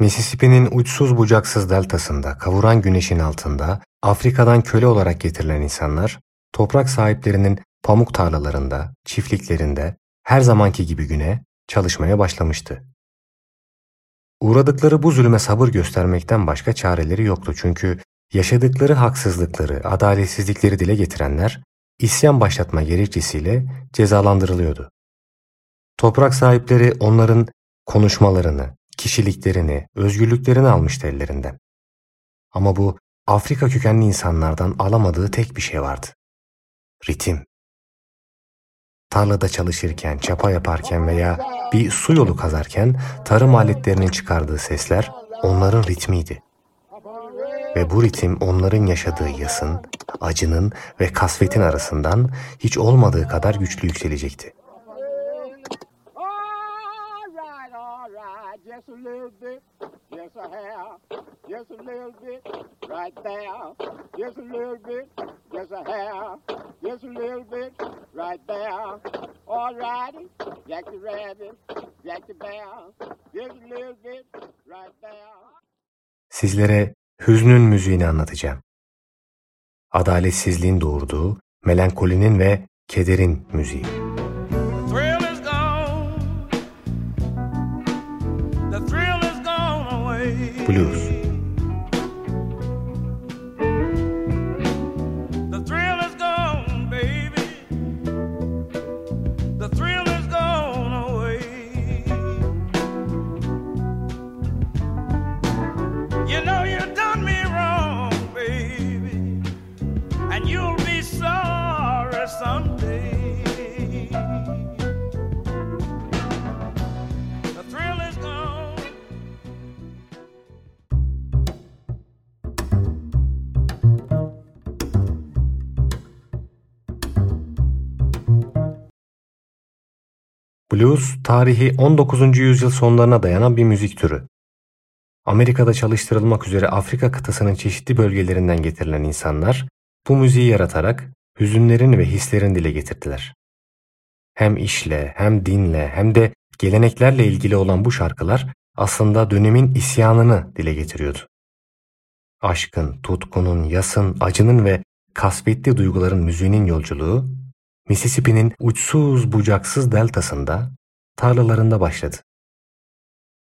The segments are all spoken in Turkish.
Mississippi'nin uçsuz bucaksız deltasında, kavuran güneşin altında, Afrika'dan köle olarak getirilen insanlar, toprak sahiplerinin pamuk tarlalarında, çiftliklerinde, her zamanki gibi güne çalışmaya başlamıştı. Uğradıkları bu zulüme sabır göstermekten başka çareleri yoktu çünkü yaşadıkları haksızlıkları, adaletsizlikleri dile getirenler isyan başlatma gerekçesiyle cezalandırılıyordu. Toprak sahipleri onların konuşmalarını, kişiliklerini, özgürlüklerini almıştı ellerinden. Ama bu Afrika kökenli insanlardan alamadığı tek bir şey vardı. Ritim. Tarlada çalışırken, çapa yaparken veya bir su yolu kazarken tarım aletlerinin çıkardığı sesler onların ritmiydi. Ve bu ritim onların yaşadığı yasın, acının ve kasvetin arasından hiç olmadığı kadar güçlü yükselecekti. Just a little bit, just a hair, just a little bit, right there, just a little bit, just a hair, just a little bit, right there. All righty, Jack the Rabbit, Jack the Bear, just a little bit, right there. Sizlere hüznün müziğini anlatacağım. Adaletsizliğin doğurduğu, melankolinin ve kederin müziği. Blues Blues, tarihi 19. yüzyıl sonlarına dayanan bir müzik türü. Amerika'da çalıştırılmak üzere Afrika kıtasının çeşitli bölgelerinden getirilen insanlar bu müziği yaratarak hüzünlerin ve hislerin dile getirdiler. Hem işle, hem dinle, hem de geleneklerle ilgili olan bu şarkılar aslında dönemin isyanını dile getiriyordu. Aşkın, tutkunun, yasın, acının ve kasvetli duyguların müziğinin yolculuğu Mississippi'nin uçsuz bucaksız deltasında, tarlalarında başladı.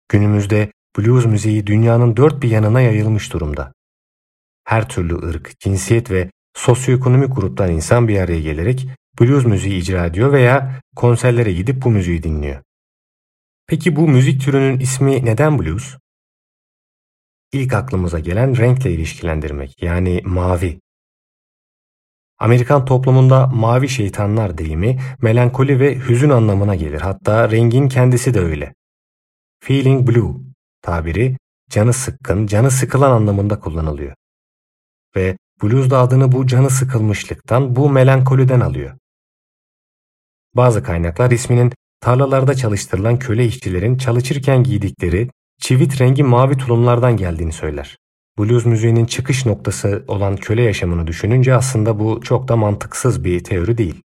Günümüzde blues müziği dünyanın dört bir yanına yayılmış durumda. Her türlü ırk, cinsiyet ve sosyoekonomik gruptan insan bir araya gelerek blues müziği icra ediyor veya konserlere gidip bu müziği dinliyor. Peki bu müzik türünün ismi neden blues? İlk aklımıza gelen renkle ilişkilendirmek yani mavi. Amerikan toplumunda mavi şeytanlar deyimi melankoli ve hüzün anlamına gelir. Hatta rengin kendisi de öyle. Feeling blue tabiri canı sıkkın, canı sıkılan anlamında kullanılıyor. Ve blues da adını bu canı sıkılmışlıktan, bu melankoliden alıyor. Bazı kaynaklar isminin tarlalarda çalıştırılan köle işçilerin çalışırken giydikleri çivit rengi mavi tulumlardan geldiğini söyler blues müziğinin çıkış noktası olan köle yaşamını düşününce aslında bu çok da mantıksız bir teori değil.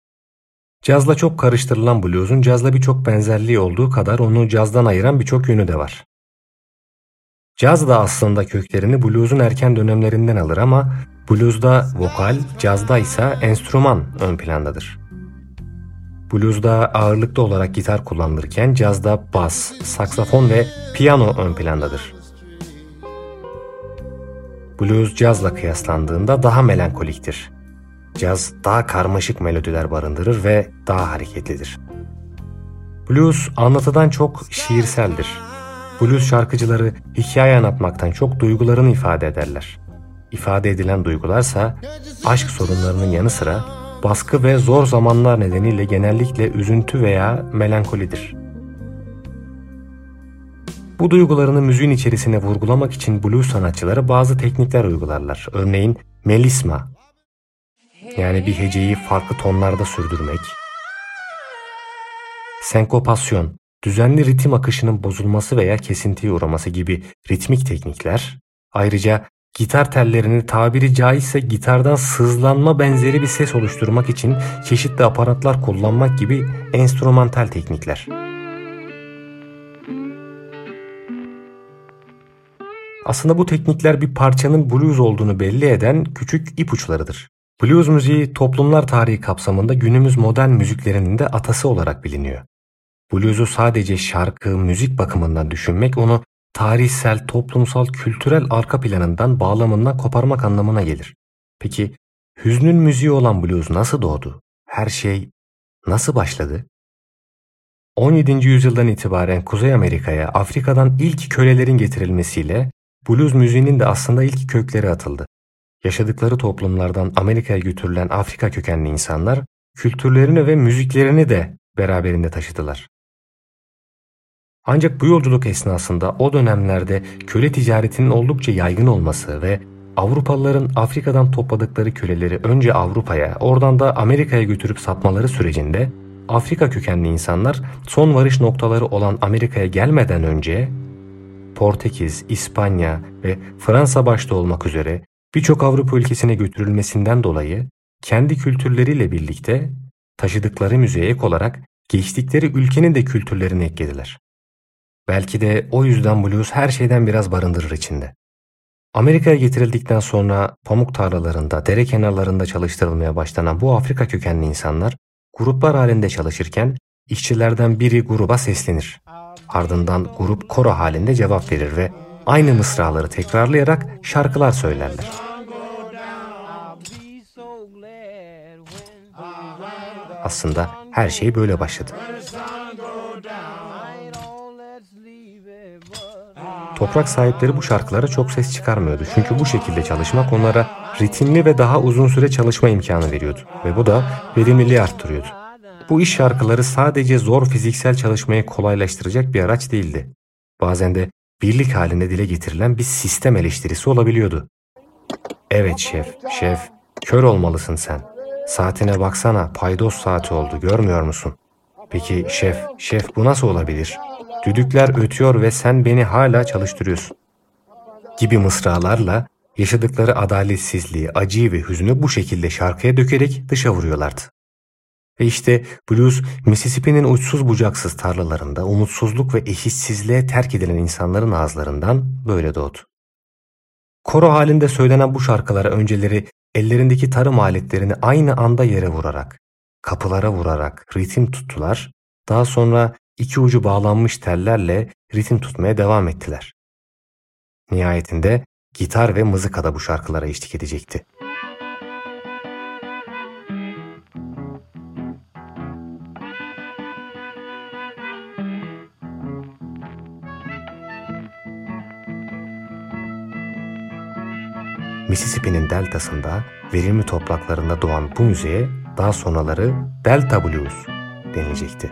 Cazla çok karıştırılan blues'un cazla birçok benzerliği olduğu kadar onu cazdan ayıran birçok yönü de var. Caz da aslında köklerini blues'un erken dönemlerinden alır ama blues'da vokal, cazda ise enstrüman ön plandadır. Blues'da ağırlıklı olarak gitar kullanılırken cazda bas, saksafon ve piyano ön plandadır blues cazla kıyaslandığında daha melankoliktir. Caz daha karmaşık melodiler barındırır ve daha hareketlidir. Blues anlatıdan çok şiirseldir. Blues şarkıcıları hikaye anlatmaktan çok duygularını ifade ederler. İfade edilen duygularsa aşk sorunlarının yanı sıra baskı ve zor zamanlar nedeniyle genellikle üzüntü veya melankolidir. Bu duygularını müziğin içerisine vurgulamak için blues sanatçıları bazı teknikler uygularlar. Örneğin melisma, yani bir heceyi farklı tonlarda sürdürmek, senkopasyon, düzenli ritim akışının bozulması veya kesintiye uğraması gibi ritmik teknikler, ayrıca gitar tellerini tabiri caizse gitardan sızlanma benzeri bir ses oluşturmak için çeşitli aparatlar kullanmak gibi enstrümantal teknikler. Aslında bu teknikler bir parçanın blues olduğunu belli eden küçük ipuçlarıdır. Blues müziği toplumlar tarihi kapsamında günümüz modern müziklerinin de atası olarak biliniyor. Blues'u sadece şarkı, müzik bakımından düşünmek onu tarihsel, toplumsal, kültürel arka planından, bağlamından koparmak anlamına gelir. Peki hüznün müziği olan blues nasıl doğdu? Her şey nasıl başladı? 17. yüzyıldan itibaren Kuzey Amerika'ya Afrika'dan ilk kölelerin getirilmesiyle blues müziğinin de aslında ilk kökleri atıldı. Yaşadıkları toplumlardan Amerika'ya götürülen Afrika kökenli insanlar kültürlerini ve müziklerini de beraberinde taşıdılar. Ancak bu yolculuk esnasında o dönemlerde köle ticaretinin oldukça yaygın olması ve Avrupalıların Afrika'dan topladıkları köleleri önce Avrupa'ya, oradan da Amerika'ya götürüp satmaları sürecinde Afrika kökenli insanlar son varış noktaları olan Amerika'ya gelmeden önce Portekiz, İspanya ve Fransa başta olmak üzere birçok Avrupa ülkesine götürülmesinden dolayı kendi kültürleriyle birlikte taşıdıkları müziğe ek olarak geçtikleri ülkenin de kültürlerini eklediler. Belki de o yüzden blues her şeyden biraz barındırır içinde. Amerika'ya getirildikten sonra pamuk tarlalarında, dere kenarlarında çalıştırılmaya başlanan bu Afrika kökenli insanlar gruplar halinde çalışırken işçilerden biri gruba seslenir. Ardından grup koro halinde cevap verir ve aynı mısraları tekrarlayarak şarkılar söylerler. Aslında her şey böyle başladı. Toprak sahipleri bu şarkılara çok ses çıkarmıyordu. Çünkü bu şekilde çalışmak onlara ritimli ve daha uzun süre çalışma imkanı veriyordu. Ve bu da verimliliği arttırıyordu. Bu iş şarkıları sadece zor fiziksel çalışmayı kolaylaştıracak bir araç değildi. Bazen de birlik halinde dile getirilen bir sistem eleştirisi olabiliyordu. Evet şef, şef, kör olmalısın sen. Saatine baksana, paydos saati oldu, görmüyor musun? Peki şef, şef bu nasıl olabilir? Düdükler ötüyor ve sen beni hala çalıştırıyorsun. Gibi mısralarla yaşadıkları adaletsizliği, acıyı ve hüznü bu şekilde şarkıya dökerek dışa vuruyorlardı. Ve işte blues Mississippi'nin uçsuz bucaksız tarlalarında umutsuzluk ve eşitsizliğe terk edilen insanların ağızlarından böyle doğdu. Koro halinde söylenen bu şarkılara önceleri ellerindeki tarım aletlerini aynı anda yere vurarak, kapılara vurarak ritim tuttular. Daha sonra iki ucu bağlanmış tellerle ritim tutmaya devam ettiler. Nihayetinde gitar ve mızıka da bu şarkılara eşlik edecekti. Mississippi'nin deltasında verimli topraklarında doğan bu müziğe daha sonraları Delta Blues denilecekti.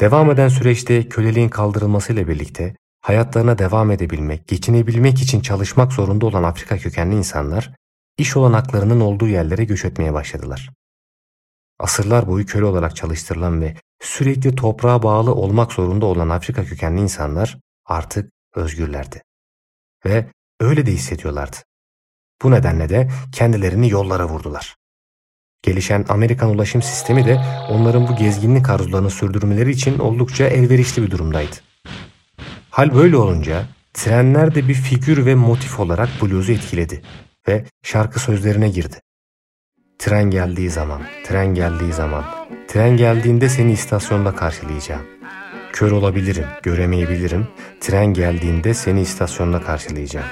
Devam eden süreçte köleliğin kaldırılmasıyla birlikte hayatlarına devam edebilmek, geçinebilmek için çalışmak zorunda olan Afrika kökenli insanlar iş olanaklarının olduğu yerlere göç etmeye başladılar. Asırlar boyu köle olarak çalıştırılan ve sürekli toprağa bağlı olmak zorunda olan Afrika kökenli insanlar artık özgürlerdi. Ve öyle de hissediyorlardı. Bu nedenle de kendilerini yollara vurdular. Gelişen Amerikan ulaşım sistemi de onların bu gezginlik arzularını sürdürmeleri için oldukça elverişli bir durumdaydı. Hal böyle olunca trenler de bir figür ve motif olarak bluzu etkiledi ve şarkı sözlerine girdi. Tren geldiği zaman, tren geldiği zaman, tren geldiğinde seni istasyonda karşılayacağım. Kör olabilirim, göremeyebilirim, tren geldiğinde seni istasyonda karşılayacağım.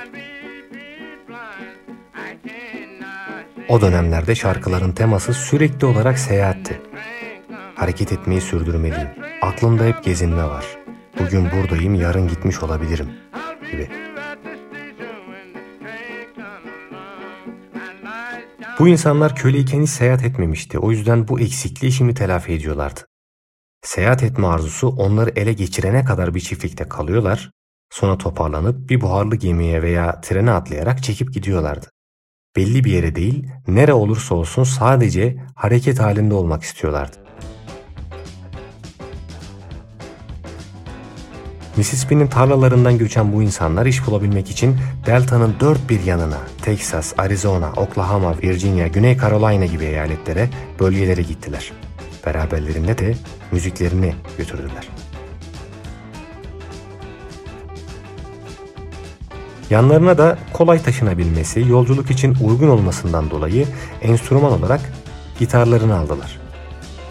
O dönemlerde şarkıların teması sürekli olarak seyahatti. Hareket etmeyi sürdürmeliyim. Aklımda hep gezinme var. Bugün buradayım, yarın gitmiş olabilirim gibi. Bu insanlar köleyken hiç seyahat etmemişti. O yüzden bu eksikliği şimdi telafi ediyorlardı. Seyahat etme arzusu onları ele geçirene kadar bir çiftlikte kalıyorlar. Sonra toparlanıp bir buharlı gemiye veya trene atlayarak çekip gidiyorlardı. Belli bir yere değil, nere olursa olsun sadece hareket halinde olmak istiyorlardı. Mississippi'nin tarlalarından göçen bu insanlar iş bulabilmek için deltanın dört bir yanına Texas, Arizona, Oklahoma, Virginia, Güney Carolina gibi eyaletlere, bölgelere gittiler. Beraberlerinde de müziklerini götürdüler. Yanlarına da kolay taşınabilmesi, yolculuk için uygun olmasından dolayı enstrüman olarak gitarlarını aldılar.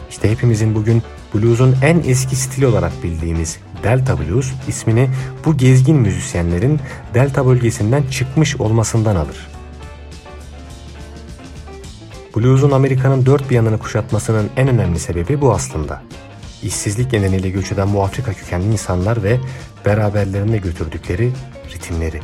İşte hepimizin bugün blues'un en eski stili olarak bildiğimiz Delta Blues ismini bu gezgin müzisyenlerin Delta bölgesinden çıkmış olmasından alır. Blues'un Amerika'nın dört bir yanını kuşatmasının en önemli sebebi bu aslında. İşsizlik nedeniyle göç eden bu Afrika kökenli insanlar ve beraberlerinde götürdükleri ritimleri.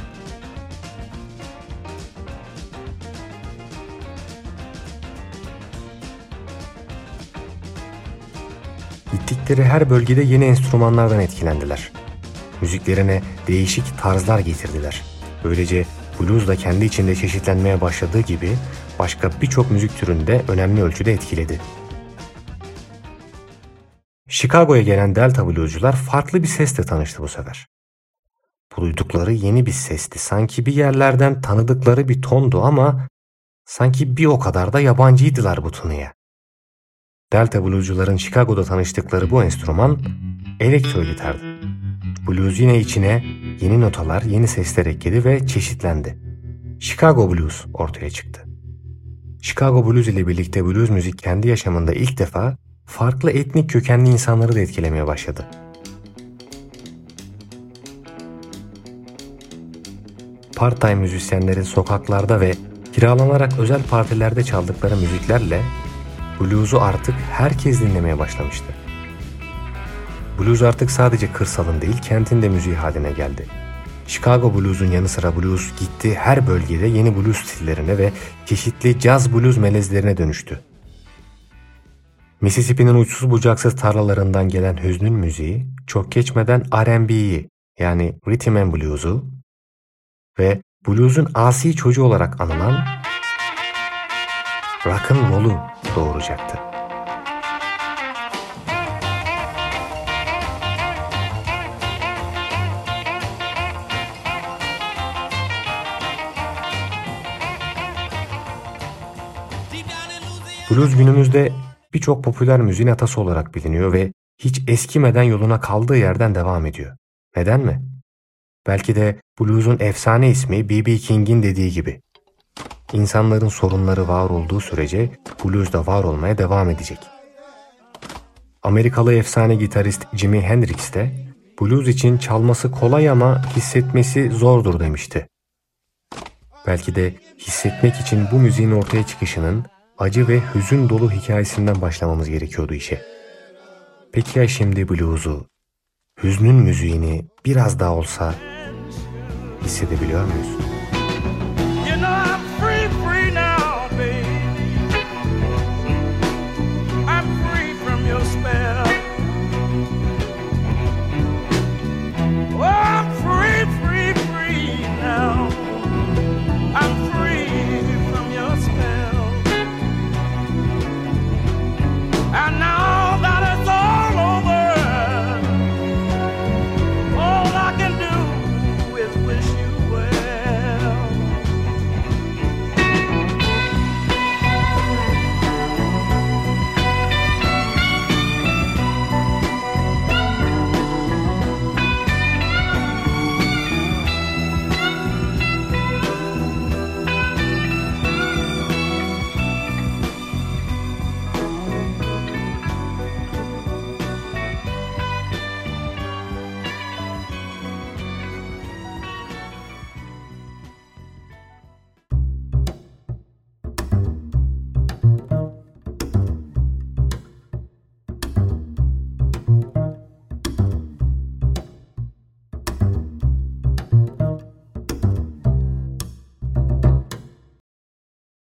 Gittikleri her bölgede yeni enstrümanlardan etkilendiler. Müziklerine değişik tarzlar getirdiler. Böylece blues da kendi içinde çeşitlenmeye başladığı gibi başka birçok müzik türünde önemli ölçüde etkiledi. Chicago'ya gelen Delta bluescular farklı bir sesle tanıştı bu sefer. Bu duydukları yeni bir sesti. Sanki bir yerlerden tanıdıkları bir tondu ama sanki bir o kadar da yabancıydılar bu tınıya. Delta bluescuların Chicago'da tanıştıkları bu enstrüman elektro gitardı. Blues yine içine yeni notalar, yeni sesler ekledi ve çeşitlendi. Chicago Blues ortaya çıktı. Chicago Blues ile birlikte blues müzik kendi yaşamında ilk defa farklı etnik kökenli insanları da etkilemeye başladı. Part-time müzisyenlerin sokaklarda ve kiralanarak özel partilerde çaldıkları müziklerle blues'u artık herkes dinlemeye başlamıştı. Blues artık sadece kırsalın değil kentin de müziği haline geldi. Chicago blues'un yanı sıra blues gitti her bölgede yeni blues stillerine ve çeşitli jazz blues melezlerine dönüştü. Mississippi'nin uçsuz bucaksız tarlalarından gelen hüznün müziği çok geçmeden R&B'yi yani Rhythm and Blues'u ve blues'un asi çocuğu olarak anılan rock'n'roll'u doğuracaktı. Blues günümüzde birçok popüler müziğin atası olarak biliniyor ve hiç eskimeden yoluna kaldığı yerden devam ediyor. Neden mi? Belki de blues'un efsane ismi B.B. King'in dediği gibi. İnsanların sorunları var olduğu sürece blues da var olmaya devam edecek. Amerikalı efsane gitarist Jimi Hendrix de blues için çalması kolay ama hissetmesi zordur demişti. Belki de hissetmek için bu müziğin ortaya çıkışının acı ve hüzün dolu hikayesinden başlamamız gerekiyordu işe. Peki ya şimdi blues'u, hüznün müziğini biraz daha olsa hissedebiliyor muyuz?